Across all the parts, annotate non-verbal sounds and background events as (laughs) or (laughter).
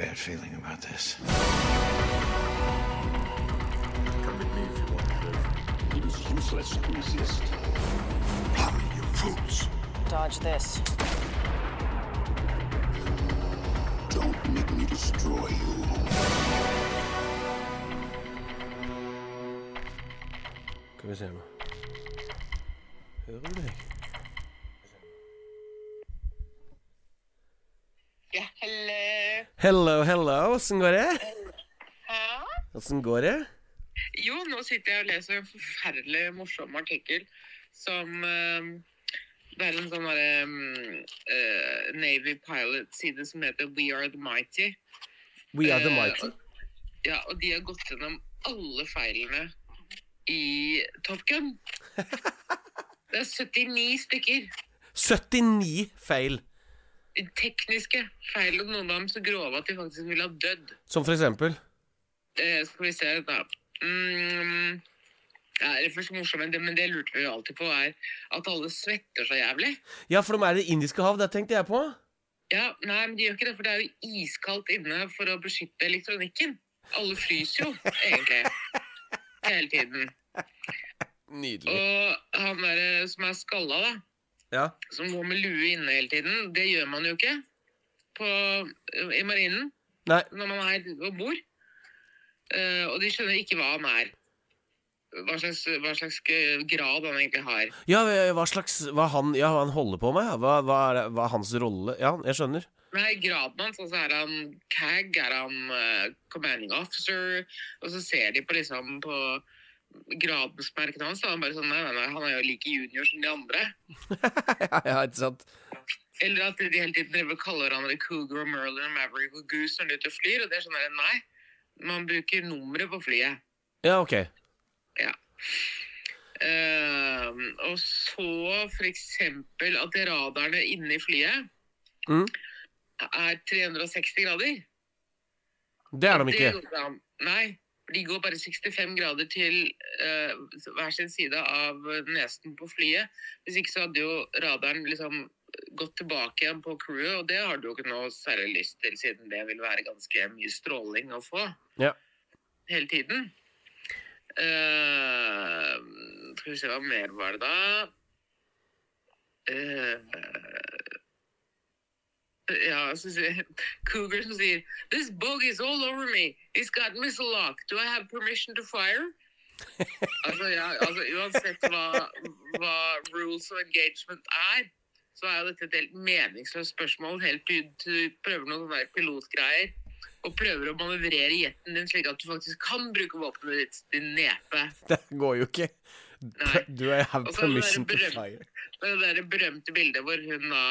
bad feeling about this. Come with me if you want to live. It is useless to resist. Tommy, you fools. Dodge this. Don't make me destroy you. Skal vi se nå. Hører du meg? Hello. Hello. Åssen går det? Åssen går det? Jo, nå sitter jeg og leser en forferdelig morsom artikkel som eh, Det er en sånn derre um, uh, Navy pilot-side som heter We Are The Mighty. We are the Eh, mighty. Uh, Ja, og de har gått gjennom alle feilene i Top Gun. (laughs) Det er 79 stykker. 79 feil. Tekniske feil, og noen av dem så grove at de faktisk ville ha dødd. Som for eksempel Eh, skal vi se da. Mm, ja, det så morsomt, men det lurte vi jo alltid på, er at alle svetter så jævlig. Ja, for de er i Det indiske hav. Det tenkte jeg på. Ja, nei, men de gjør ikke det, for det er jo iskaldt inne for å beskytte elektronikken. Alle fryser jo, egentlig. Hele tiden. (laughs) Nydelig. Og han der som er skalla, da, Ja. som går med lue inne hele tiden, det gjør man jo ikke på, i marinen Nei. når man er og bor. Uh, og de skjønner ikke hva han er. Hva slags, hva slags grad han egentlig har. Ja, hva slags Hva han, ja, han holder på med? Hva, hva, er, hva er hans rolle? Ja, jeg skjønner. Nei, graden hans, altså er han CAG, er han uh, commanding officer, og så ser de på liksom på gradensmerkene hans, da, han bare sånn, nei, nei, nei, han er jo like junior som de andre. (laughs) ja, ja, ikke sant? Eller at de hele tiden driver kaller hverandre Cougar og Merlin og Maverick og Goose når de er ute og flyr, og det er sånn der, nei, man bruker nummeret på flyet. Ja, ok. Ja. Uh, og så for eksempel at radarene inne i flyet Mm. er 360 grader. Det er de ikke. Det. Nei, de går bare 65 grader til uh, hver sin side av nesen på flyet. Hvis ikke så hadde jo radaren liksom gått tilbake igjen på crewet, og det har du jo ikke noe særlig lyst til, siden det vil være ganske mye stråling å få Ja. hele tiden. Uh, skal vi se, hva mer var det da? Eh, ja, Cougar som sier This bug is all over me. It's got missile lock. Do I have permission to fire? (laughs) altså, ja, altså, uansett hva, hva rules of engagement er, så er jo dette et helt meningsløst spørsmål helt til du prøver noen pilotgreier. Og prøver å manøvrere jetten din slik at du faktisk kan bruke våpenet ditt, din nepe. (laughs) Det går jo ikke. Nei. Do I have er permission to fire? Det er det der berømte bildet hvor hun da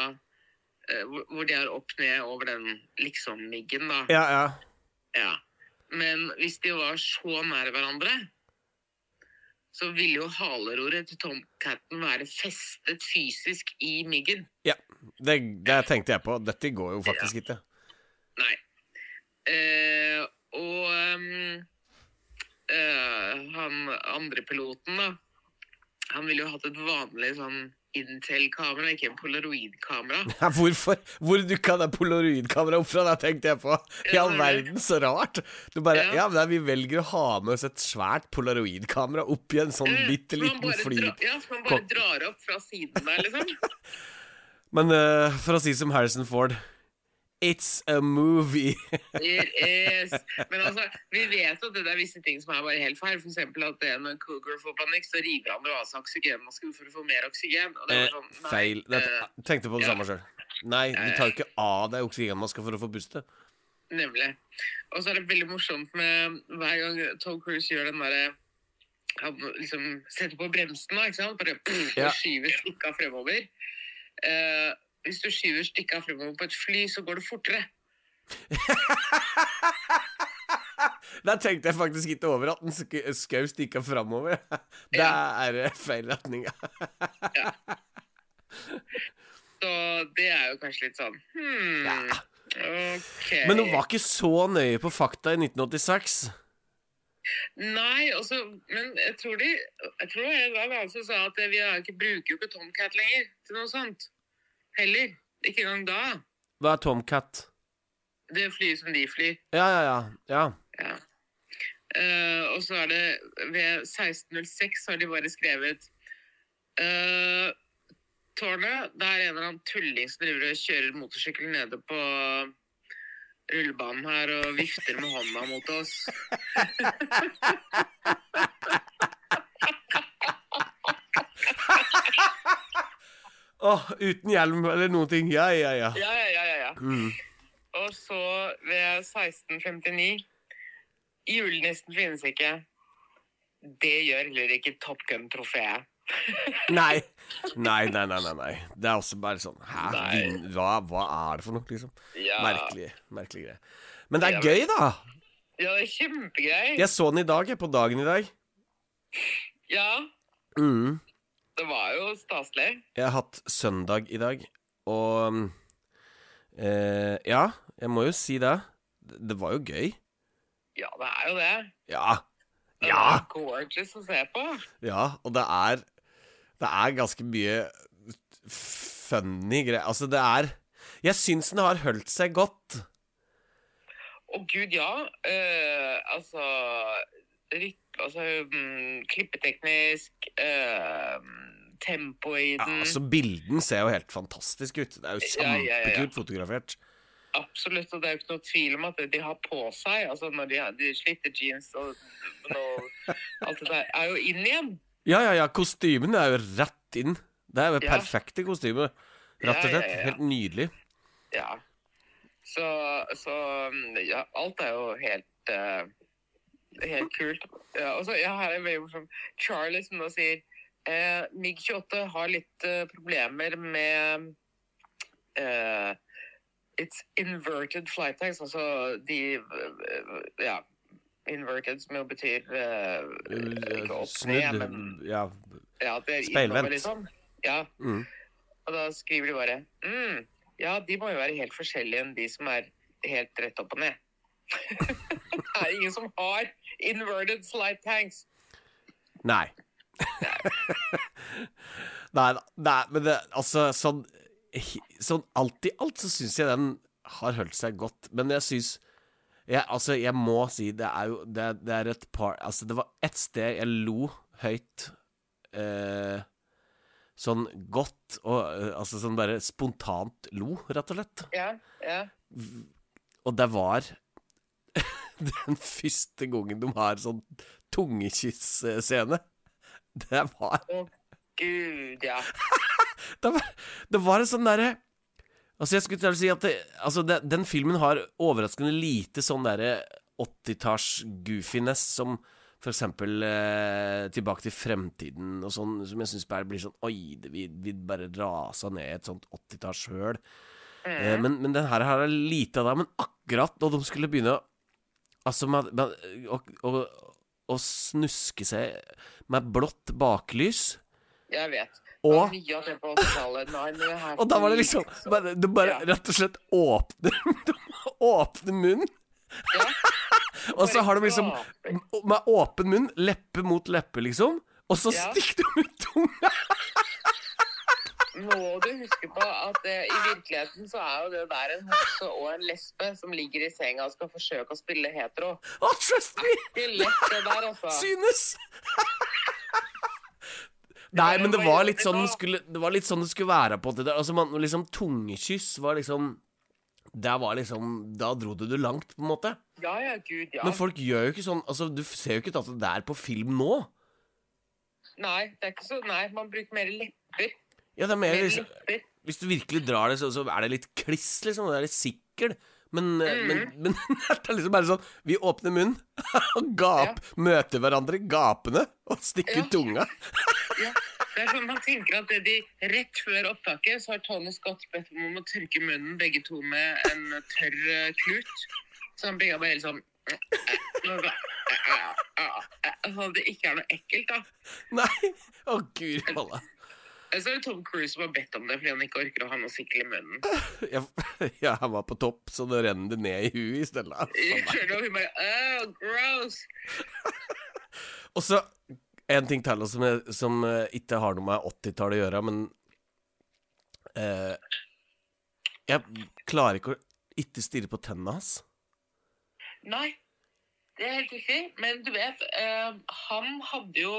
hvor- Hvor de er opp ned over den liksom-miggen, da. Ja, ja. Ja. Men hvis de var så nær hverandre, så ville jo haleroret til Tomcatten være festet fysisk i miggen. ja. Det, det tenkte jeg på. Dette går jo faktisk ikke. Nei. Eh, og um, eh, han andre piloten, da, han ville jo hatt et vanlig sånn Intel-kamera, ikke en polaroid-kamera. (laughs) Hvorfor? Hvor dukka det polaroidkameraet opp fra? Det tenkte jeg på. I all er verden, så rart. Du bare Ja. Ja, men vi velger å ha med oss et svært polaroid-kamera opp oppi en sånn bitte liten fly. dra- Ja, så man bare drar opp fra siden der, liksom. (laughs) Men uh, for å si som Harrison Ford It's a movie. (laughs) It is. Men altså, vi vet at det er visse ting som er bare helt feil. Eksempel at det når Cougar får panikk, så river han av seg oksygenmasken for å få mer oksygen. Og det Eh, var sånn, nei, feil. Det, eh, tenkte på det ja. samme sjøl. Nei, du tar jo ikke av deg oksygenmaska for å få puste. Nemlig. Og så er det veldig morsomt med hver gang Tom Cruise gjør den derre Han liksom setter på bremsen, da, ikke sant? Bare pff, Ja. (clears throat) skyver stikka fremover. Eh, hvis du skyver stikka fremover på et fly, så går det fortere. (laughs) Der tenkte jeg faktisk ikke over at den skau stikka framover. (laughs) Det er feil retning. (laughs) Så det er jo kanskje litt sånn hmm, Ja. Okay. Men hun var ikke så nøye på fakta i 1986. Nei, også, men jeg tror de Jeg tror det var noen som sa at vi har ikke, bruker jo ikke Tomcat lenger til noe sånt. Heller. Ikke engang da. Hva er Tomcat? Det flyet som de flyr. Ja, ja, ja. ja. Ja. Uh, og så er det ved 1606 har de bare skrevet uh, Tårnet, det er en eller annen tulling som driver og kjører motorsykkel nede på rullebanen her og vifter med hånda mot oss. (laughs) Åh, uten hjelm eller noen ting. Ja, ja, ja. Ja, ja, ja, ja. ja. Mm. Og så ved 1659 Julenissen finnes ikke. Det gjør heller ikke Top Gun-trofeet. (laughs) Nei. Nei, nei, nei, nei. Det er også bare sånn Hæ? Hva, hva er det for noe, liksom? Ja. Merkelig. Merkelig greie. Men det er gøy, da. Ja, det er kjempegøy. Jeg så den i dag, jeg. På dagen i dag. Ja, Mm. Det var jo staselig. Jeg har hatt søndag i dag, og eh, Ja, jeg må jo si det. Det var jo gøy. Ja, det er jo det. Ja. Det Ja. er gorgeous å se på. Ja, og det er Det er ganske mye funny greier. Altså, det er Jeg syns den har holdt seg godt. Å gud, ja. Uh, altså rytme Altså um, klippeteknisk eh, Tempo i den. Ja, altså, bilden ser jo helt fantastisk ut. Det er jo kjempekult ja, ja, fotografert. Absolutt. Og det er jo ikke noe tvil om at det de har på seg, altså når de, de slitte jeans og alt det der, er jo inn igjen. Ja, ja, ja. Kostymen er jo rett inn. Det er jo perfekte kostymer. Rett og slett. Helt nydelig. Ja. Så, så ja, alt er jo helt uh, Helt kult. Ja, og så ja, her er det veldig morsomt. Charlie som nå sier eh, MiG-28 har litt eh, problemer med eh, It's inverted flight tags, altså de eh, Ja. Inverted, som jo betyr eh, ikke opp ned, men. Ja. ja, det Speilvendt. liksom. Ja. Mm. Og da skriver de bare mm, Ja, de må jo være helt forskjellige enn de som er helt rett opp og ned. (laughs) det er ingen som har inverted flight tanks. Nei. (laughs) Nei da. Nei, men det, altså, sånn Sånn alt i alt så syns jeg den har holdt seg godt. Men jeg syns jeg, Altså, jeg må si det er jo Det, det er et par Altså, det var ett sted jeg lo høyt eh, Sånn godt og eh, Altså sånn bare spontant lo, rett og slett. Ja, ja. Og det var (laughs) den første gangen de har sånn tungekyss-scene. (laughs) Det var Å, gud, ja. (laughs) det var, det var en sånn derre Altså, jeg skulle til å si at det, altså det, den filmen har overraskende lite sånn derre 80-talls-goofiness som for eksempel eh, Tilbake til fremtiden og sånn, som jeg syns bare blir sånn Oi, vi, vi bare rasa ned et sånt 80-tallshøl. Eh, men, men den her har lite av det. Men akkurat da de skulle begynne å Altså, man, man, og, å, å snuske seg med blått baklys Jeg vet. Og- Det var mye av det på 80-tallet. Nei, men jeg har (laughs) Og da var det liksom bare, Du bare Ja. rett og slett åpner (laughs) Åpner åpne munnen, Ja. (laughs) og så har du liksom Med åpen munn, leppe mot leppe, liksom. Og så Ja. stikker du ut tunga! Må du huske på at eh, i virkeligheten så er jo det der en homse og en lesbe som ligger i senga og skal forsøke å spille hetero. Oh, trust me! Ikke lett det der, altså. Synes! (laughs) Nei, men det var litt sånn det skulle, Det var litt sånn det skulle være på det der. Altså, man, liksom tungekyss var liksom Det var liksom Da dro du det langt, på en måte. Ja, ja, gud, ja. Men folk gjør jo ikke sånn Altså, du ser jo ikke at det er på film nå. Nei, det er ikke så Nei, man bruker mer lepper. Ja, det er mer liksom. Hvis du virkelig drar det, så, så er det litt kliss, liksom. Det er litt sikkel. Men, mm. men, men (laughs) det er liksom bare sånn Vi åpner munnen (laughs) og gap, møter hverandre gapende og stikker Ja. tunga. Ja, det er sånn Man tenker at det de rett før opptaket så har Tony Scott bedt om å tørke munnen begge to med en tørr eh, klut. Så han begge bare helt sånn (laughs) Sånn at det ikke er noe ekkelt, da. Nei! Å, guri malla. Så er det Tom Cruise som har bedt om det fordi han ikke orker å ha noe sikkel i munnen. (laughs) Jeg, (laughs) ja, han var på topp, så det renner det ned i huet i stedet. Skjønner du? Hun bare oh, gross! (laughs) Og så en ting til som, jeg, som eh, ikke har noe med 80-tallet å gjøre, men eh, Jeg klarer ikke å ikke stirre på tennene hans. Nei, det er helt riktig. Men du vet, eh, han hadde jo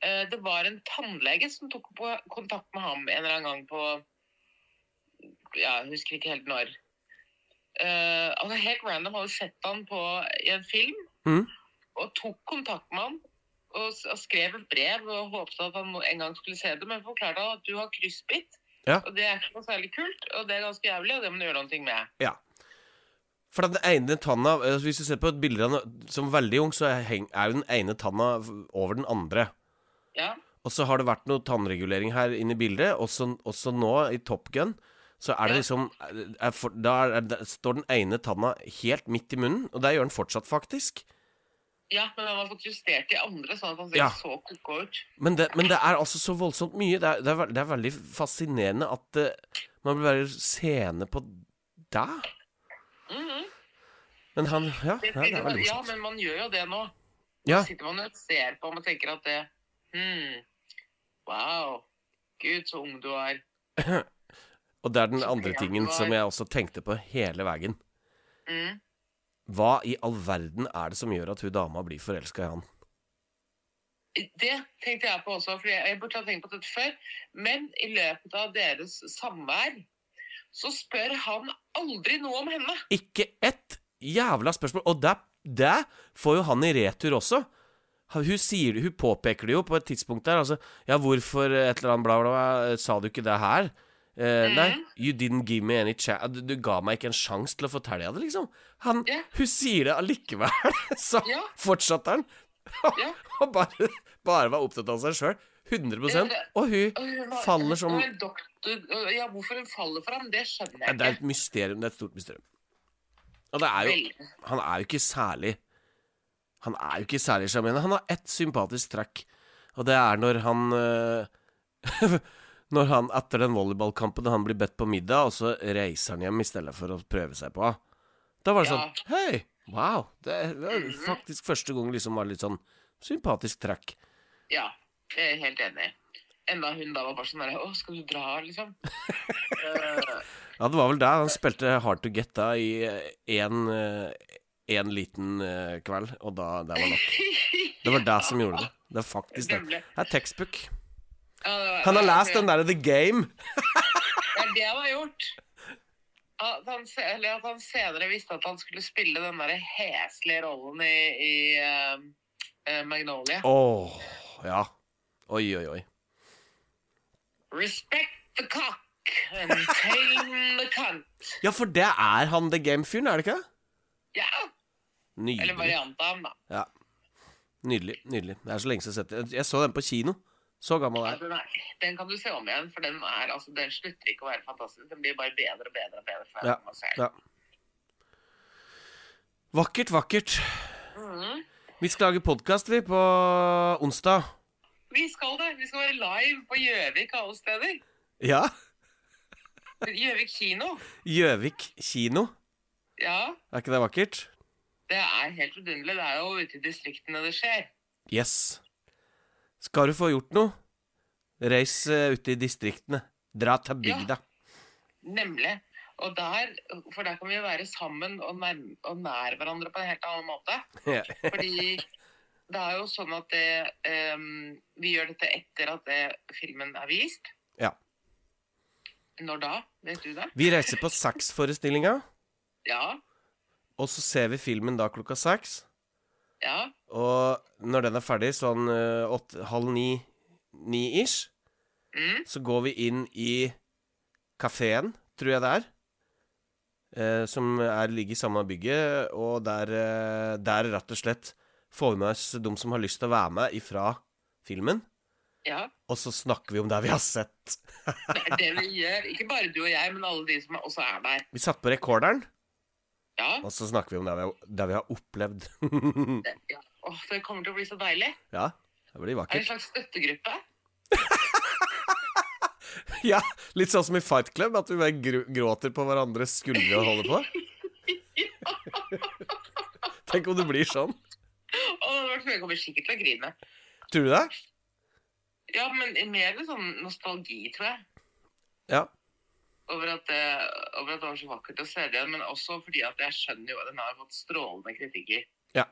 Det var en tannlege som tok på kontakt med ham en eller annen gang på Ja, jeg husker ikke helt når. Uh, altså Helt random hadde sett han på i en film mm. og tok kontakt med ham. Og, og skrev et brev og håpet at han en gang skulle se det, men forklarte han at du har kryssbitt. Ja. Og det er ikke noe særlig kult, og det er ganske jævlig, og det må du gjøre noe med. Ja. For den ene tanna eh, Hvis du ser på bildene som veldig ung, så er er jo den ene tanna over den andre. Ja. Og så har det vært noe tannregulering her inne i bildet. Også, også nå, i Top Gun, så er det liksom er for, Da er, det- står den ene tanna helt midt i munnen, og det gjør den fortsatt, faktisk. Ja, men han har fått justert de andre, sånn at han ser Ja. så koko ut. Men det, men det er altså så voldsomt mye. Det er, det er, det er veldig fascinerende at uh, man blir bare seende på deg. Mhm. Men han Ja, Det ja det er veldig morsomt. ja, men man gjør jo det nå. Ja, Sitter man og ser på og tenker at det hmm, Wow. Gud, så ung du er. (clears throat) og det er den andre tingen som jeg også tenkte på hele veien. Mm. Hva i all verden er det som gjør at hun dama blir forelska i han? Det tenkte jeg på også, for jeg burde ha tenkt på dette før. Men i løpet av deres samvær så spør han aldri noe om henne. Ikke ett jævla spørsmål. Og det, det får jo han i retur også. Hun, sier, hun påpeker det jo på et tidspunkt der. Altså, ja, hvorfor et eller annet bla, bla, bla, sa du ikke det her? Eh, Nei, you didn't give me any chance du, du ga meg ikke en sjanse til å fortelle det, liksom. Han, yeah. Hun sier det allikevel, (laughs) så yeah. fortsatte han. Ja. (laughs) Og bare, bare var opptatt av seg sjøl. 100 Og hun Og hun var- faller som doktor, ja, Hvorfor hun faller for ham, det skjønner Ja, ikke. Det er et mysterium. Det er et stort mysterium. Og det er jo Han er jo ikke særlig Han er jo ikke særlig sjarmerende. Han har ett sympatisk trekk, og det er når han øh, (laughs) Når han etter den volleyballkampen han blir bedt på middag, og så reiser han hjem i stedet for å prøve seg på. Da var det Ja. sånn Hei, wow. Det var faktisk første gang liksom var litt sånn sympatisk trekk. Ja, jeg er helt enig. Enda hun da var bare sånn der Å, skal du dra, liksom? Eh, (laughs) Ja, det var vel der han spilte Hard to Get da i én en liten uh, kveld, og da det var nok. Det var det som gjorde det. Det er faktisk det. Det er tekstbook. Han har lest den derre The Game. (laughs) Det er det han har gjort. At han, eller at han senere visste at han skulle spille den der heslige rollen i, i uh, Magnolia. Åh, ja. Oi, oi, oi. Respect the cock and tame the cunt. Ja, for det er han The Game-fyren, er det ikke? Ja, eller Nydelig. variant av den, da. Ja. Nydelig. nydelig Det er så lenge siden jeg har sett den. Jeg så den på kino. Så gammel er den, er, den kan du se om igjen, for den, er, altså, den slutter ikke å være fantastisk. Den blir bare bedre og bedre og bedre. Ja, ja. Vakkert, vakkert. Mhm. Vi skal lage podkast, vi, på onsdag. Vi skal det. Vi skal være live på Gjøvik alle steder. Ja. Gjøvik kino. Gjøvik kino. Ja, Er ikke det vakkert? Det er helt forunderlig. Det er jo ute i distriktene det skjer. Yes. Skal du få gjort noe, reis uh, ute i distriktene. Dra til bygda. Nemlig. Og der, for der kan vi jo være sammen og, nær, og nær hverandre på en helt annen måte. Ja. Fordi det er jo sånn at det, um, vi gjør dette etter at det, filmen er vist. Ja. Når da? Vet du det? Vi reiser på Saks-forestillinga, Ja. Og så ser vi filmen da klokka seks. Ja. Og når den er ferdig, sånn uh, åtte, halv ni, ni-ish, Mm. så går vi inn i kafeen, tror jeg det er. eh, som er, ligger i samme bygget, og der, eh, der rett og slett får vi med oss de som har lyst til å være med ifra filmen. ja. Og så snakker vi om det vi har sett. Det er det vi gjør. Ikke bare du og jeg, men alle de som også er der. Vi satte på rekorderen, Ja. og så snakker vi om det vi har, det vi har opplevd. (laughs) Det, ja. Åh, det kommer til å bli så deilig. ja, det blir Er det en slags støttegruppe? (laughs) Ja, Litt sånn som i Fight Club, at vi bare gråter på hverandres skuldre og holder på. (laughs) Tenk om det blir sånn. Åh, jeg kommer sikkert til å grine. Tror du det? Ja, men mer sånn nostalgi, tror jeg. Ja. Over at, det, over at det var så vakkert å se det igjen, men også fordi at jeg skjønner jo at den har fått strålende kritikker. Ja.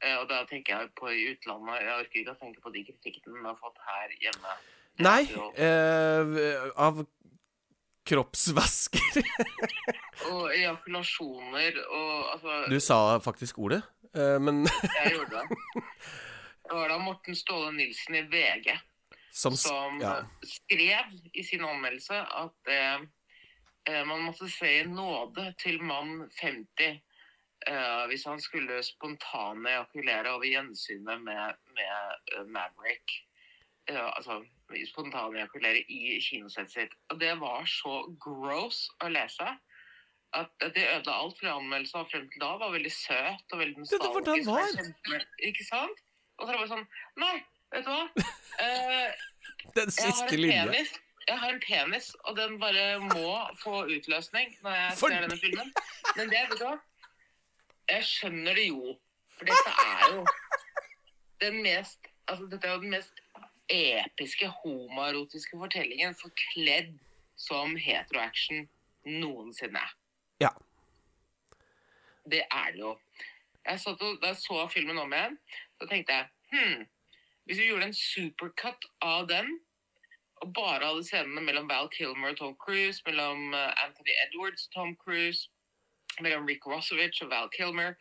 Eh, Og da tenker jeg på i utlandet. Jeg orker ikke å tenke på de kritikkene den har fått her hjemme. Nei, eh, av kroppsvasker. (laughs) Og ejakulasjoner og altså Du sa faktisk ordet, eh, men Jeg gjorde det. Det var da Morten Ståle Nilsen i VG som som ja. skrev i sin anmeldelse at eh, man måtte se i nåde til mann 50 eh, hvis han skulle spontane ejakulere over gjensynet med, med eh, Maverick. Eh, altså spontane ejakulere i kinosettet sitt. Og det var så gross å lese. At det ødela alt, for anmeldelsen av frem til da var veldig søt og veldig nostalgisk. var var. Ikke sant? Og så er det bare sånn Nei, vet du hva? (laughs) Eh, Den jeg har siste en linja. penis. Jeg har en penis, og den bare må få utløsning når jeg ser denne filmen. Men det, vet du hva? Jeg skjønner det jo. For dette er jo den mest Altså, dette er jo den mest episke homoerotiske fortellingen forkledd som heteroaction noensinne. Ja. Det er det jo. Jeg satt og, da jeg så filmen om igjen, så tenkte jeg hm, hvis vi gjorde en supercut av den, og bare alle scenene mellom Val Kilmer og Tom Cruise, mellom eh, Anthony Edwards og Tom Cruise, mellom Rick Rossovich og Val Kilmer,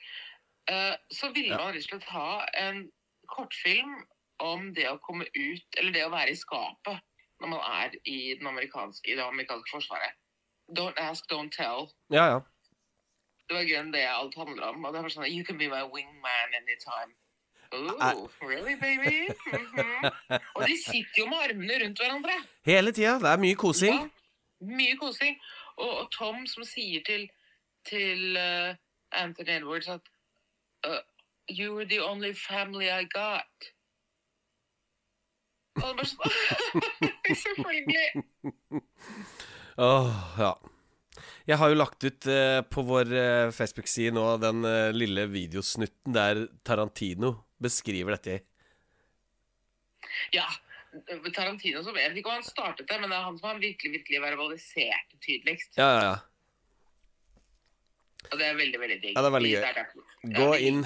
eh, så ville man rett og slett ha en kortfilm om det å komme ut, eller det å være i skapet når man er i, den amerikanske, i det amerikanske forsvaret. Don't ask, don't tell. Ja, ja. Det var grønn det alt handler om. Og det var sånn You can be my wingman anytime. Ooh, I- really, baby? Mhm. Og de sitter jo med armene rundt hverandre. Hele tida. Det er mye kosing. Ja, mye kosing. Og, og Tom som sier til, til uh, Anthony Edwards at uh, You were the only family I got. Og det bare sånn (laughs) Selvfølgelig. Åh, ja. Jeg har jo lagt ut eh, på vår eh, Facebook-side nå den eh, lille videosnutten der Tarantino beskriver dette i. Ja. Tarantino som Jeg vet ikke om han startet det, men det er han som har virkelig virkelig verbalisert tydeligst. Ja, ja, ja. Og det er veldig, veldig digg. Ja, det er veldig gøy. Er. Gå inn.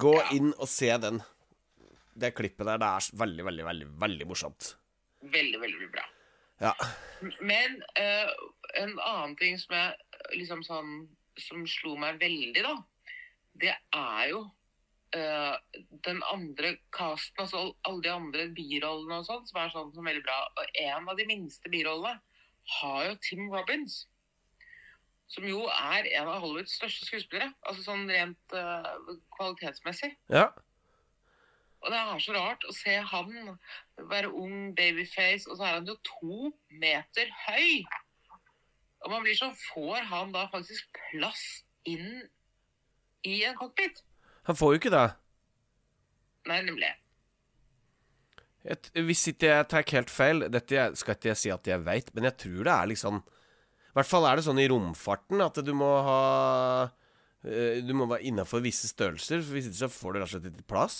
Gå Ja. inn og se den. Det klippet der, det er veldig, veldig, veldig veldig morsomt. Veldig, veldig bra. Ja. Men uh, en annen ting som jeg liksom sånn Som slo meg veldig, da, det er jo eh, den andre casten, altså alle de andre birollene og sånn, som er sånn som er veldig bra. Og en av de minste birollene har jo Tim Robbins. Som jo er en av Hollywoods største skuespillere. Altså sånn rent uh, kvalitetsmessig. ja. Og det er så rart å se han være ung babyface, og så er han jo to meter høy. Og man blir sånn Får han da faktisk plass inn i en cockpit? Han får jo ikke det. Nei, nemlig. Et, hvis ikke jeg tar helt feil, dette skal ikke jeg si at jeg veit, men jeg tror det er liksom I hvert fall er det sånn i romfarten at du må ha eh, Du må være innafor visse størrelser, for hvis ikke så får du rett og slett ikke plass.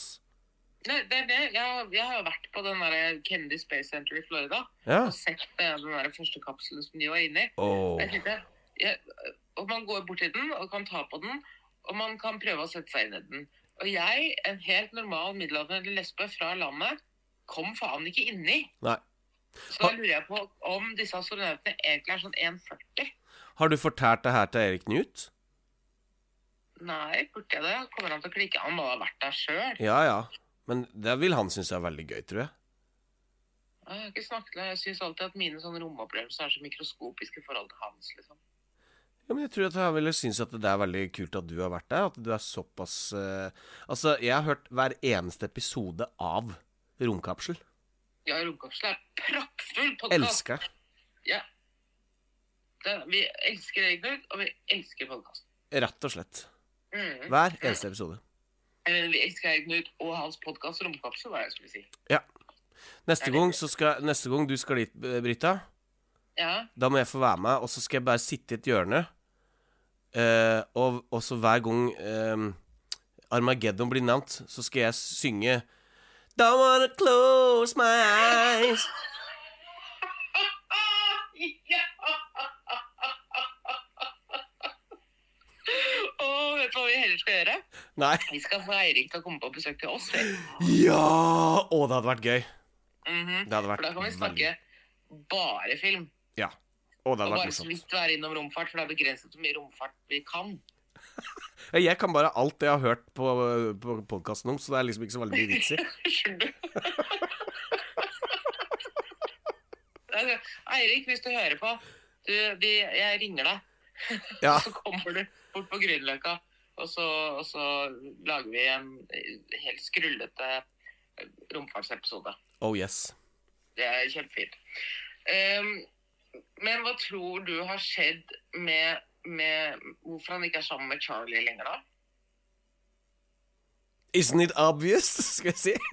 Nei, det det. Jeg, har- jeg har jo vært på den der Kennedy Space Center i Florida Ja. og sett den, den der første kapselen som de var inne i. Jeg jeg, og man går bort til den og kan ta på den, og man kan prøve å sette seg inn i den. Og jeg, en helt normal middelaldrende lesbe fra landet, kom faen ikke inni. Nei. Så da lurer jeg på om disse astronautene egentlig er sånn 1,40. Har du fortalt det her til Erik Knut? Nei, burde jeg det? Kommer han til å klikke? Han må ha vært der sjøl. Ja, ja. Men det vil han synes er veldig gøy, tror jeg. Jeg har ikke snakket med Jeg syns alltid at mine sånne romopplevelser er så mikroskopiske i forhold til hans, liksom. Ja, men jeg tror at jeg ville synes at det er veldig kult at du har vært der. At du er såpass uh, Altså, jeg har hørt hver eneste episode av Romkapsel. Ja, Romkapsel er praktfull podkast. Elsker. Ja. Det, vi elsker Egnud, og vi elsker podkast. Rett og slett. Mm. Hver eneste episode. Mener, vi elsker Egnud og hans podkast Romkapsel, hva jeg skulle si. Ja. Neste gang, så skal, neste gang du skal dit, eh, Brita, Ja. da må jeg få være med, og så skal jeg bare sitte i et hjørne. Uh, og også hver gang uh, Armageddon blir nevnt, så skal jeg synge Don't wanna close my eyes. (laughs) ja. vet du hva vi heller skal gjøre? Nei. Vi skal få Eirik til å komme på besøk til oss. Vel? Ja! Å, det hadde vært gøy. Mm -hmm. Det hadde vært For da kan vi snakke veldig... bare film. Ja å, det hadde Og bare så vidt være innom romfart, for det er begrenset hvor mye romfart vi kan. (laughs) Jeg kan bare alt jeg har hørt på, på podkasten om, så det er liksom ikke så veldig mye vits i. (laughs) (laughs) Eirik, hvis du hører på, du, vi, jeg ringer deg. Ja. Så kommer du bort på Grünerløkka, og, så- og så lager vi en helt skrullete romfartsepisode. Oh yes. Det er kjempefint. Ehm, men hva tror du har skjedd med, med Hvorfor han ikke er sammen med Charlie lenger, da? Isn't it obvious, (laughs) skal jeg si? (laughs)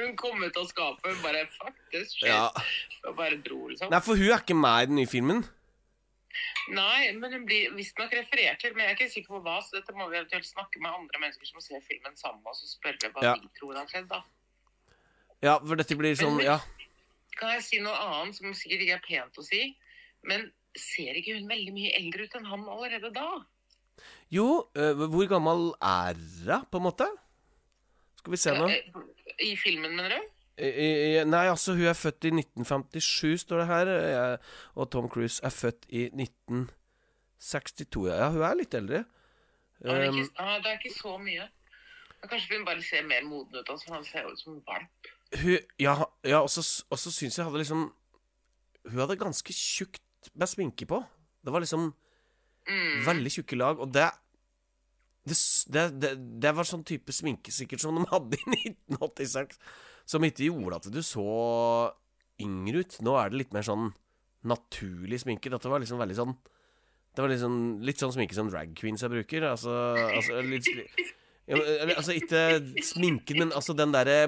Hun kom ut av skapet bare Fuck this shit. Ja. Og bare dro, liksom. Nei, for hun er ikke med i den nye filmen. Nei, men hun blir visstnok referert til. Men jeg er ikke sikker på hva, så dette må vi eventuelt snakke med andre mennesker som ser filmen sammen med oss, og spørre hva Ja. de tror har skjedd, da. Ja, for dette blir sånn Ja. Kan jeg si noe annet som sikkert ikke er pent å si? Men ser ikke hun veldig mye eldre ut enn han allerede da? Jo, øh, hvor gammel er hun, på en måte? Skal vi se nå. Eh, I filmen, mener du? I- i- Nei, altså, hun er født i 1957, står det her. Jeg- Og Tom Cruise er født i 1962. Ja, hun er litt eldre. Han er Um, ikke, ah, det er ikke så mye. Kanskje hun bare ser mer moden ut, altså. Han ser ut som en valp. Hun Ja, ja og så syns jeg hadde liksom Hun hadde ganske tjukt med sminke på. Det var liksom Mm. veldig tjukke lag, og det det, det, det det var sånn type sminke sikkert som de hadde i 1986, som ikke gjorde at du så yngre ut. Nå er det litt mer sånn naturlig sminke. Dette var liksom veldig sånn Det var liksom litt sånn sminke som drag queens jeg bruker. Altså, altså litt (laughs) ja, men, Altså ikke sminken, men altså den derre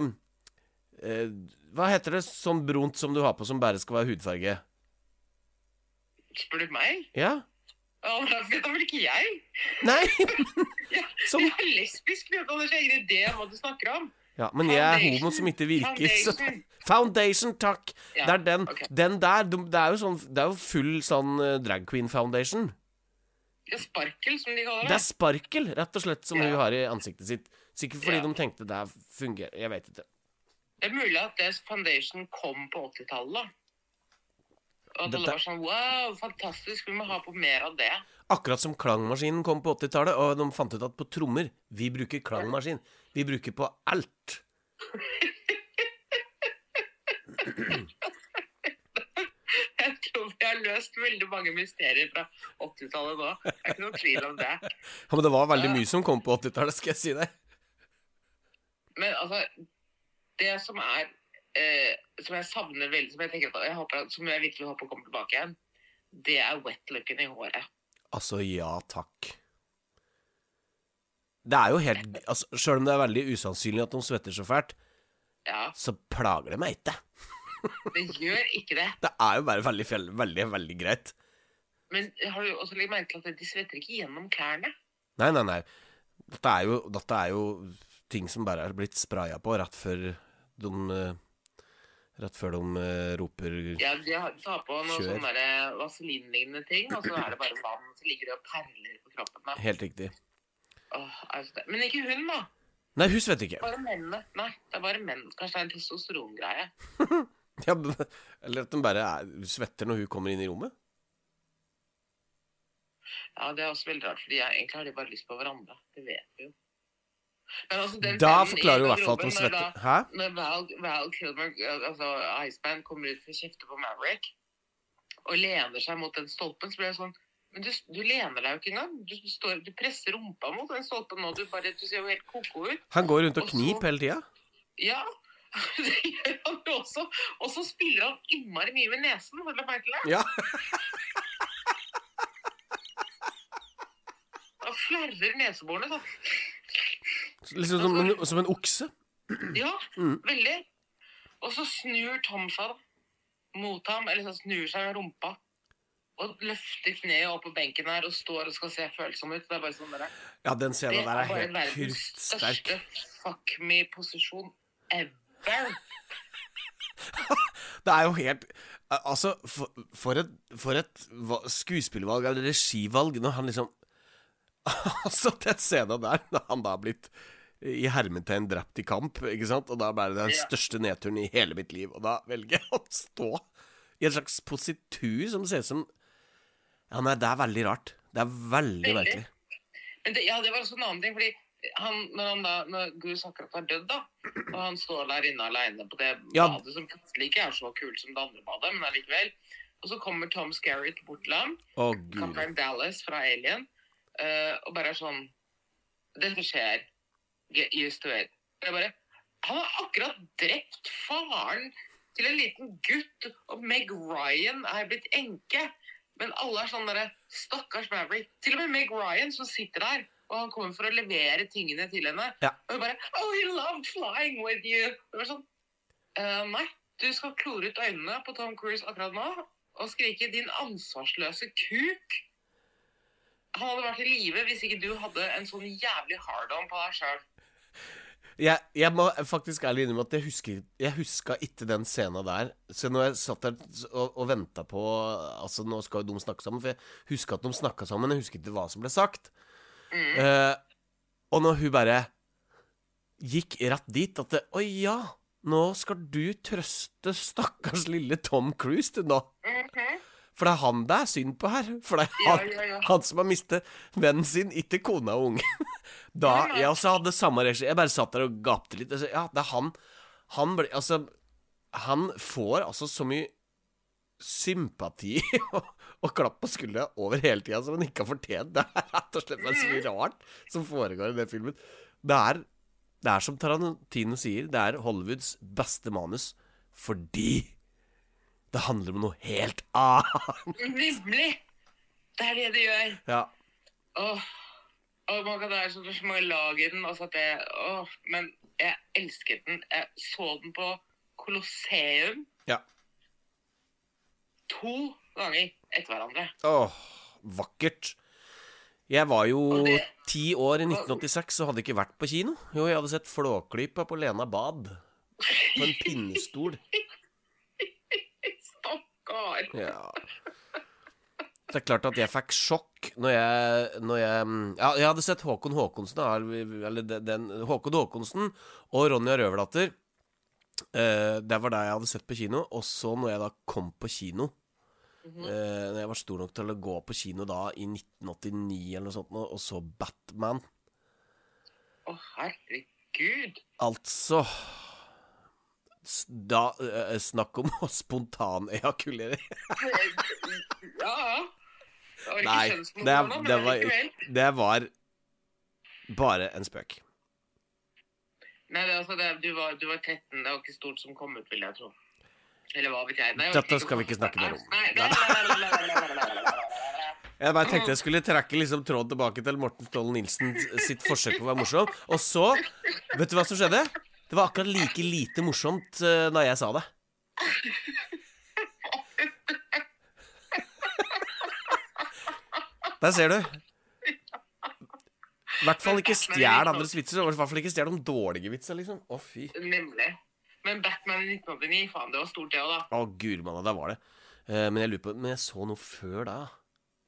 Hva heter det sånn brunt som du har på som bare skal være hudfarge? Spør du meg? Ja? Ja, det vet da vel ikke jeg. Nei! (laughs) Som- Jeg er lesbisk, vet du. Det Jeg ingen idé om hva du snakker om. Ja, men jeg er homo som ikke virker. Så. Foundation. (laughs) Foundation, takk! Ja, det er den. Okay. Den der, det er jo sånn Det er jo full sånn eh, drag queen foundation. Det er sparkel, som de kaller Det det. er sparkel, rett og slett, som Ja. hun har i ansiktet sitt. Sikkert fordi Ja. de tenkte det fungerer. Jeg vet ikke. Det er mulig at det foundation kom på 80-tallet. Og at alle var sånn Wow, fantastisk, vi må ha på mer av det. Akkurat som klangmaskinen kom på 80-tallet, og de fant ut at på trommer Vi bruker klangmaskin. Vi bruker på alt. Jeg tror vi har løst veldig mange mysterier fra 80-tallet nå. Det er ikke noe tvil om det. Ja, Men det var veldig mye som kom på 80-tallet, skal jeg si deg. Men altså, det som er eh, Som jeg savner veldig, som jeg, tenker jeg håper, som jeg virkelig håper kommer tilbake igjen, det er wet-looken i håret. Altså, ja takk. Det er jo helt altså, Sjøl om det er veldig usannsynlig at de svetter så fælt, Ja, så plager det meg ikke. (laughs) det gjør ikke det. Det er jo bare veldig, veldig, veldig greit. Men har du også lagt merke til at de svetter ikke gjennom klærne? Nei, nei, nei. Dette er jo, dette er jo ting som bare er blitt spraya på rett før de Rett før de eh, roper Ja, de tar på noe Kjør. sånne der vaselinlignende ting, og så er det bare vann, som ligger og perler på kroppen. Da. Helt riktig. Åh, altså det. Men ikke hun, da. Nei, hun svetter ikke. Bare mennene. Nei, det er bare menn. Kanskje det er en testosterongreie. (laughs) Ja, eller at de bare er, svetter når hun kommer inn i rommet. Ja, det er også veldig rart, fordi jeg, egentlig har de bare lyst på hverandre. Det vet vi jo. Altså, Da forklarer du i hvert fall at de svetter. Hæ? Når Val, Val Kilmer, altså Iceman, kommer ut for å kjefte på Maverick og lener seg mot den stolpen, så blir jeg sånn Men du, du lener deg jo ikke engang. Du, står, du presser rumpa mot den stolpen nå. Du, bare, du ser jo helt ko-ko ut. Han går rundt og Og kniper hele tida. Ja, (laughs) det gjør han jo også. Og så spiller han innmari mye med nesen. Har du lagt merke til det? Ja. Han flerrer neseborene sånn. Liksom som en, som en okse. Ja, Mm. veldig. Og så snur Tom seg da, mot ham, eller så snur seg med rumpa. Og løfter kneet opp på benken her og står og skal se følsom ut. Det er bare sånn der. Ja, den Det der er der er bare helt verdens største fuck me-posisjon ever. (laughs) Det er jo helt Altså, for, for et, for et va- skuespillervalg eller regivalg når han liksom (laughs) Altså, den scenen der, når han da har blitt i hermetegn drept i kamp, ikke sant, og da ble det den største nedturen i hele mitt liv, og da velger jeg (laughs) å stå i en slags positur som ser ut som Ja, nei, det er veldig rart. Det er veldig Veldig. merkelig. Men det, ja, det var også en annen ting, fordi han, når han da, når Goose akkurat har dødd, da, og han står der inne alene på det Ja. badet som plutselig ikke er så kult som det andre badet, men allikevel. Og så kommer Tom Skerritt bort til ham, gud. kaptein Dallas fra Alien, eh, og bare er sånn Dette skjer. Get used to it. Og Jeg bare, han har akkurat drept faren til en liten gutt, og Meg Ryan er blitt enke. Men alle er sånn derre Stakkars Maverick. Til og med Meg Ryan som sitter der, og han kommer for å levere tingene til henne. Ja. Og hun bare Oh, he loved flying with you. Det var sånn uh, Nei, du skal klore ut øynene på Tom Cruise akkurat nå og skrike 'din ansvarsløse kuk'. Han hadde vært i live hvis ikke du hadde en sånn jævlig hard-on på deg sjøl. Jeg, jeg må faktisk ærlig innrømme at jeg husker Jeg huska ikke den scenen der. Så når jeg satt der og, og venta på Altså, nå skal jo de snakke sammen, for jeg huska at de snakka sammen. Jeg husker ikke hva som ble sagt. Eh, og når hun bare gikk rett dit at det, Å ja, nå skal du trøste stakkars lille Tom Cruise, du, nå. For det er han det er synd på her. For det er han, ja, ja. han som har mistet vennen sin, ikke kona og ungen. (laughs) Da jeg også hadde samme regi Jeg bare satt der og gapte litt. Altså, Ja, det er han. Han ble Altså, han får altså så mye sympati (laughs) og, og klapp på skuldra over hele tida som han ikke har fortjent. Det er rett og slett bare så mye rart som foregår i den filmen. Det er, det er som Tarantino sier, det er Hollywoods beste manus fordi det handler om noe helt annet. Nemlig! Det er det det gjør. Ja. Åh. Åh, man kan, det er så, så mange lag i den. Altså at det, åh, men jeg elsket den. Jeg så den på Colosseum ja. to ganger etter hverandre. Åh, vakkert. Jeg var jo ti år i 1986 og hadde ikke vært på kino. Jo, jeg hadde sett Flåklypa på Lena Bad. På en pinnestol. (laughs) Stakkar! Ja. Det er klart at jeg fikk sjokk når jeg, når jeg Ja, jeg hadde sett Håkon Håkonsen, eller den, Håkon Håkonsen og Ronja Røverdatter. Eh, det var det jeg hadde sett på kino. Og så når jeg da kom på kino Mhm. eh, Når jeg var stor nok til å gå på kino da i 1989 eller noe sånt, og så Batman Å, herregud. Altså da uh, Snakk om å spontanejakulere. ja, ja. Det var ikke Nei, kjønnsmontana, men det var, det var bare en spøk. Nei, det, altså, det, du, var, du, var, 13. Det var ikke stort som kom ut, vil jeg tro. Eller hva vet jeg. Nei, Dette skal vi ikke snakke mer om. Nei, nei, jeg bare tenkte jeg skulle trekke liksom tråden tilbake til Morten Stålen Nilsen sitt forsøk på å være morsom. Og så Vet du hva som skjedde? Det var akkurat like lite morsomt uh, da jeg sa det. Der ser du. I hvert fall ikke stjel andres vitser. Og i hvert fall ikke stjel de dårlige vitser, liksom. Å, fy. Nemlig. Men Batman i 1989, faen, det var stort, det òg, da. Å, guri malla, der var det. Eh, men jeg lurer på Men jeg så noe før da.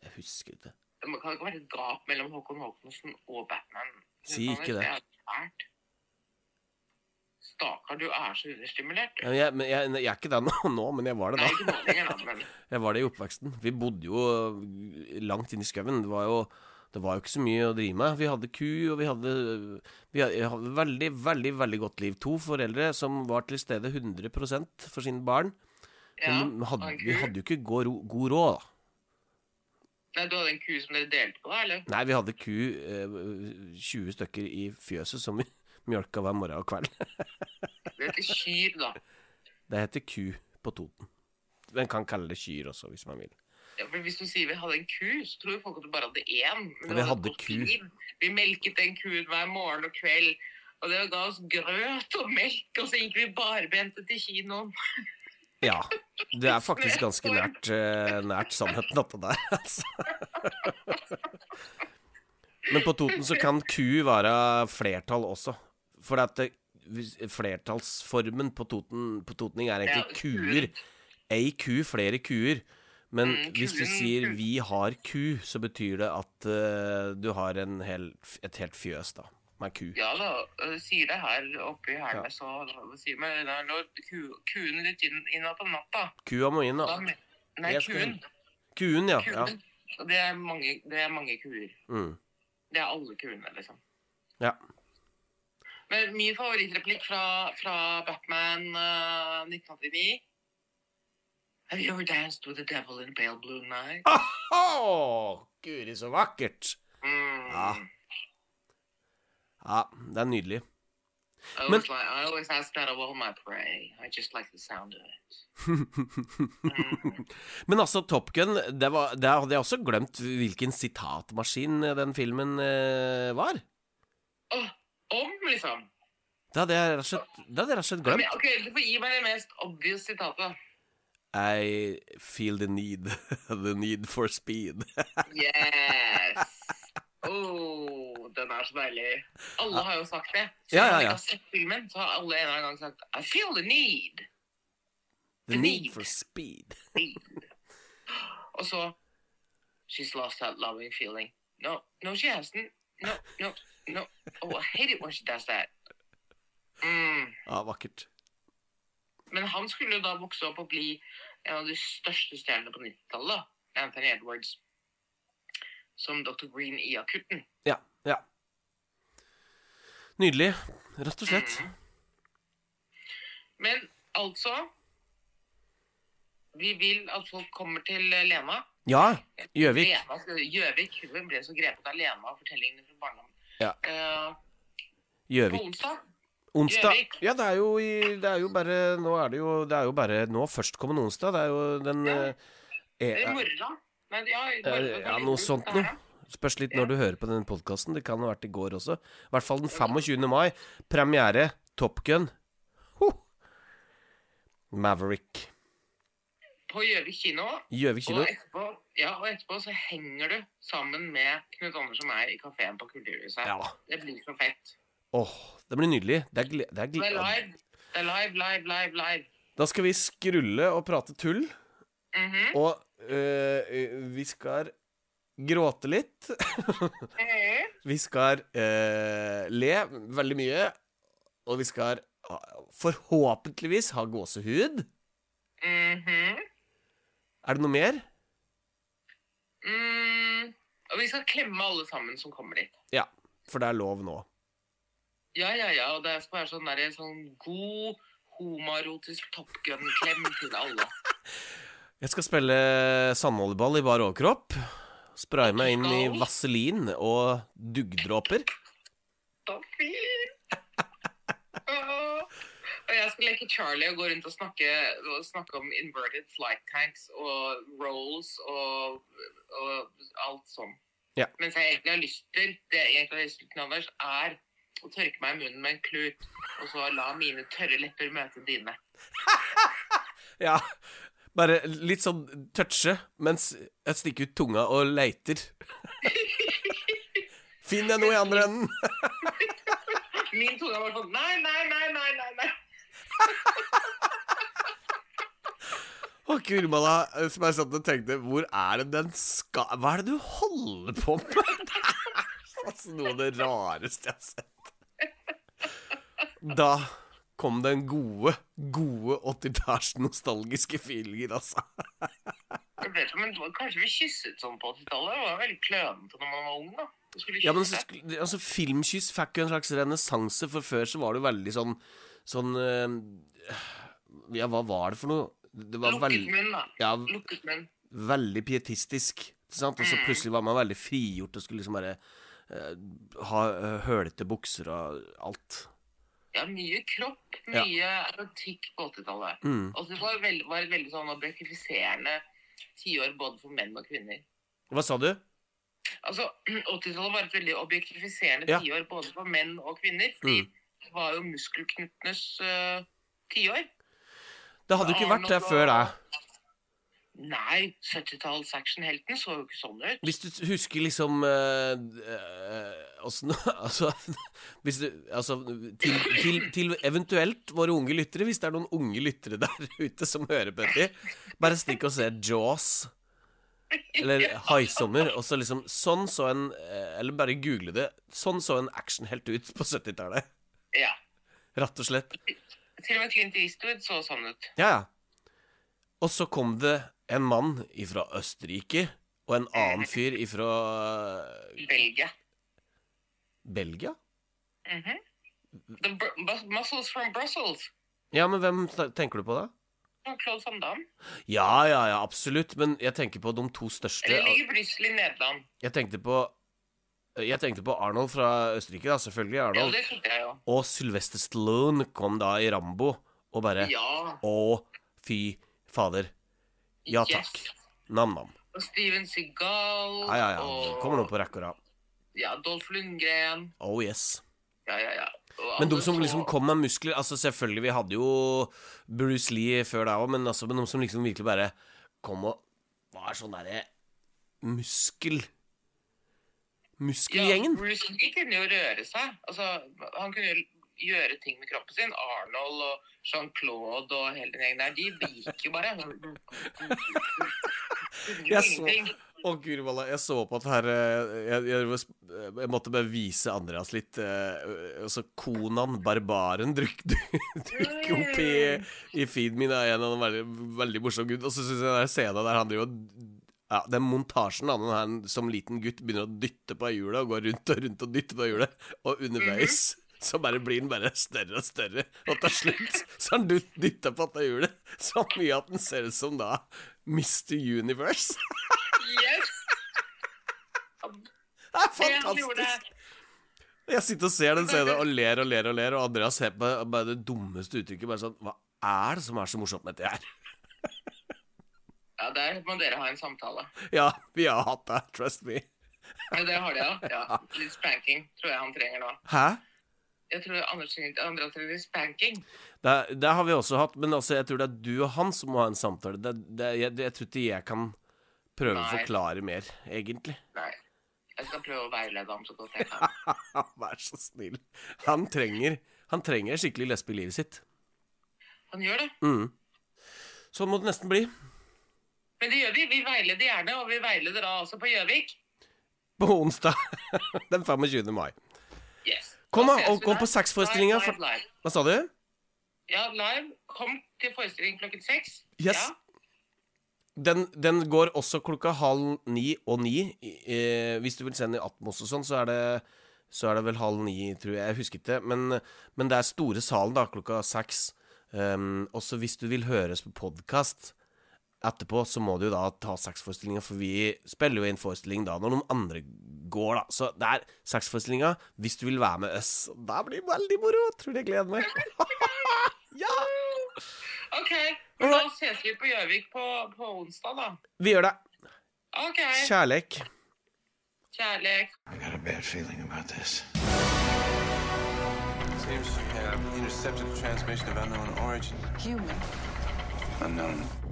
Jeg husker ikke. Det kan ikke være et gap mellom Håkon Håkonsen og Batman. Si ikke det. Stakkar, du er så understimulert. Ja, men Jeg, men jeg, jeg er ikke det (laughs) nå, men jeg var det Nei, da. ikke nå lenger, da, men (laughs) Jeg var det i oppveksten. Vi bodde jo langt inn i skauen. Det var jo det var jo ikke så mye å drive med. Vi hadde ku, og vi hadde, vi hadde, veldig, veldig veldig godt liv. To foreldre som var til stede 100% for sine barn. ja. Hadde, vi hadde jo ikke god, god råd, da. Nei, du hadde en ku som dere delte på, eller? Nei, vi hadde ku, eh, 20 stykker i fjøset som vi mjølka hver morgen og kveld. Det heter kyr, da. Det heter ku på Toten. En kan kalle det kyr også, hvis man vil. Ja, for hvis du sier vi hadde en ku, så tror folk at du bare hadde én. Men vi hadde, hadde ku. Vi melket den kuen hver morgen og kveld. Og det ga oss grøt og melk, og så gikk vi barbente til kinoen. Ja. Det er (laughs) faktisk ganske nært, eh, nært sannheten, oppå der. (laughs) Altså. Men på Toten så kan ku være flertall også. For at det, hvis- flertallsformen på, toten, på totning er egentlig Ja, kuer. Ei ku, flere kuer. Men Mm, hvis du sier 'vi har ku', så betyr det at uh, du har en hel, et helt fjøs, da. Med ku. Ja da, sier det her oppe i Hermes og hva sier men da, er ku, kuen litt inn, inn på natta. Kua må inn, Da, nei, Jeg skal kuen. Kuen, ja. ja. kuen. ja. det er mange, det er mange kuer. Mm. Det er alle kuene, liksom. ja. Men min favorittreplikk fra, fra Batman uh, 1989 Have you ever danced with the devil in pale blue night? (laughs) Åh, Guri, så vakkert! Mm. Ja. Ja, det er nydelig. I Men- like, I always ask that of all my prey. I just like the sound of it. Mm. (laughs) Men altså, Top Gun det, var, det hadde jeg også glemt hvilken sitatmaskin den filmen eh, var. Åh, om, liksom. Det hadde jeg rett og slett, det hadde jeg rett og slett Men, ok, Du får gi meg det mest obvious sitatet. I feel the need. (laughs) the need for speed. (laughs) Yes! Oh, den er så deilig. Alle har jo sagt det. Ja, ja, ja, Når man ikke har sett filmen, så har alle en eller annen gang sagt I feel the need. The The need need. for speed. (laughs) speed. Og så She's lost that loving feeling. No, no, she hasn't. No, no, no. Oh, I hate it when she does that. Mm. Ja, vakkert. Men han skulle da vokse opp og bli en av de største stjernene på 90-tallet. Anthony Edwards. Som Dr. Green i Akutten. Ja, ja. Nydelig. Rett og slett. Mm. Men altså Vi vil at folk kommer til eh, Lena. Ja, Gjøvik. Gjøvik. Hun ble så grepet av Lena og fortellingene fra barndommen. Ja. Gjøvik. på onsdag Onsdag. Ja, det er jo i Det er jo bare Nå er det jo Det er jo bare nå førstkommende onsdag. Det er jo den Ja. eh, I eh, morgen. Nei, ja, i eh. Ja, noe sånt noe. Spørs litt når du hører på den podkasten. Det kan ha vært i går også. I hvert fall den 25. mai. Premiere Top Gun. Huh. Maverick. På Gjøvik kino. Gjøvik kino. Og etterpå, ja, og etterpå så henger du sammen med Knut Anders og meg i kafeen på Kulturhuset. Ja. Det blir så fett. Åh, det blir nydelig. Det er, det er Det er live. Det er live, live, live, live. Da skal vi skrulle og prate tull. Mhm. Og øh, vi skal gråte litt. Mhm. (laughs) Vi skal øh, le veldig mye. Og vi skal forhåpentligvis ha gåsehud. Mhm. Er det noe mer? Mm. Og vi skal klemme alle sammen som kommer dit. Ja, for det er lov nå. Ja, ja, ja. Og det skal være sånn, der, sånn god homoerotisk Top Gun-klem til alle. (laughs) Jeg skal spille sandvolleyball i bar overkropp. Spraye meg inn i vaselin og duggdråper. Så fint! Åh. Og jeg skal leke Charlie og gå rundt og snakke, og snakke om inverted flight tanks og rolls og, og alt sånn. Ja. Mens jeg egentlig har lyst til, det jeg egentlig har lyst til, Anders, er å tørke meg i munnen med en klut, og så la mine tørre lepper møte dine. (laughs) Ja, bare litt sånn touche mens jeg stikker ut tunga og leiter. (laughs) Finner jeg noe i andre enden? (laughs) Min tunge var sånn Nei, nei, nei, nei, nei. Å, Kurmala, som jeg satt og tenkte Hvor er det den skal Hva er det du holder på med? Det (laughs) er altså noe av det rareste jeg har sett. Da kom den gode, gode 80-talls nostalgiske feelinger, altså. Det ble som en, kanskje vi kysset sånn på 80-tallet. Det var veldig klønete når man var ung. da. Ja, men så altså, Filmkyss fikk jo en slags renessanse, for før så var det jo veldig sånn Sånn øh, Ja, hva var det for noe? Det var Lukket munn, da. Ja, Lukket munn. veldig pietistisk. Ikke sant? Og så Mm. plutselig var man veldig frigjort og skulle liksom bare eh, ha uh, hølete bukser og alt. Ja, mye kropp, Ja. mye erotikk på 80-tallet. Mm. Og det var, veld, var et veldig sånn objektifiserende tiår både for menn og kvinner. Hva sa du? Altså, (clears throat) 80-tallet var et veldig objektifiserende Ja. tiår både for menn og kvinner. Fordi Mm. Var jo muskelknuttenes uh, tiår. Det hadde jo ikke vært det før deg. Nei, 70-talls actionhelten så jo ikke sånn ut. Hvis du husker liksom eh, øh, Åssen (laughs) Altså Hvis du Altså til, til, til eventuelt våre unge lyttere, hvis det er noen unge lyttere der (laughs) ute som hører på dette, bare stikk og se Jaws Eller (laughs) haisommer. Og så liksom Sånn så en eh, Eller bare google det. Sånn så en actionhelt ut på 70-tallet. Ja. Rett og slett. Til og med Clint Eastwood så sånn ut. Ja, ja. Og så kom det en mann ifra Østerrike og en annen fyr ifra Belgia. Belgia. Belgia? Mhm. The br muscles from Brussels. Ja, men hvem tenker du på da? Claude Van Damme. Ja, ja, ja, absolutt. Men jeg tenker på de to største. Eller ligger Brussel i Nederland? Jeg tenkte på Jeg tenkte på Arnold fra Østerrike, da. Selvfølgelig Ja, Arnold. det jeg ja. Og Sylvester Stallone kom da i Rambo og bare Ja. Å, fy fader. Ja takk. Nam-nam. Og Steven Seagal. Ja, ja, ja. Og Kommer nå på rekke og rad. ja, Dolph Lundgren. Oh yes. Ja, ja, ja. Men de som liksom kom med muskler Altså Selvfølgelig, vi hadde jo Bruce Lee før deg òg, men altså men de som liksom virkelig bare kom og var sånn derre muskel... Muskelgjengen. Ja, Lee kunne jo røre seg. Altså, han kunne jo gjøre ting med kroppen sin. Arnold og Jean-Claude og hele den gjengen der, de gikk jo bare. (laughs) Jeg så- Å, guri malla, jeg så på at her eh, jeg, jeg, jeg måtte bare vise Andreas litt eh, Altså, Konan Barbaren Drukket (laughs) opp i, i feeden min. er en av de veldig, veldig morsom gutt. Og så syns jeg den scenen der han driver og ja, Den montasjen da, når han som liten gutt begynner å dytte på hjulet og går rundt og rundt og dytter på hjulet, og underveis så bare blir den bare større og større, og til slutt så har han dytt- dytta på dette hjulet så mye at den ser ut som da Mr. Universe. Yes, Det er fantastisk! Jeg sitter og ser den scenen og ler og ler og ler, og Andreas ser på bare det dummeste uttrykket. Bare sånn Hva er det som er så morsomt med dette her? Ja, der må dere ha en samtale. Ja, vi har hatt det. Trust me. Ja, det har de, ja. ja. (laughs) Litt spanking tror jeg han trenger nå. Hæ? Jeg tror Anders trenger, trenger spanking. Det, det har vi også hatt, men altså, jeg tror det er du og han som må ha en samtale. Det, det, jeg, jeg tror ikke jeg kan prøve å forklare mer, egentlig. Nei. Jeg skal prøve å veilede ham så godt jeg kan. (laughs) Vær så snill. Han trenger Han trenger skikkelig lesbe i livet sitt. Han gjør det. Mm. Sånn må det nesten bli. Men det gjør vi. Vi veileder gjerne, og vi veileder da også på Gjøvik. På onsdag (laughs) den 25. mai. Yes. Kom da, og kom på sexforestillinga. Hva sa du? Ja, live. Kom til forestilling klokken seks. Yes. Ja. Den, den går også klokka halv ni og ni. Eh, hvis du vil se den i Atmos og sånn, så det Så er det vel halv ni, tror jeg. Jeg husker ikke. Men, men det er store salen, da, klokka seks. Um, også hvis du vil høres på podkast etterpå, så må du jo da ta sexforestillinga, for vi spiller jo inn forestilling da når noen andre går, da. Så det er sexforestillinga hvis du vil være med oss. Da blir det veldig moro. Tror jeg gleder meg? (laughs) ja! OK. Men da ses vi på Gjøvik på, på onsdag, da. Vi gjør det. OK. Kjærlek. Kjærlighet. I got a bad feeling about this. Seems to have intercepted transmission of unknown origin. Human. Unknown.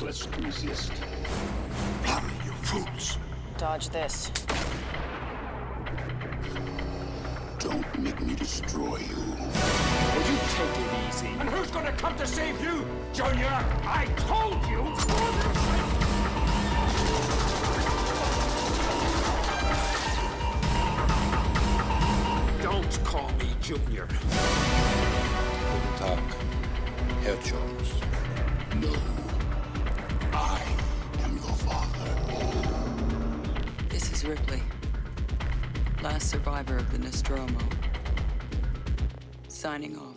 Useless to resist. Blimey, you fools. Dodge this. Don't make me destroy you. Will you take it easy? And who's gonna come to save you, Junior? I told you! Don't call me Junior. Guten Tag, Herr Jones. No. Ripley. Last survivor of the Nostromo. Signing off.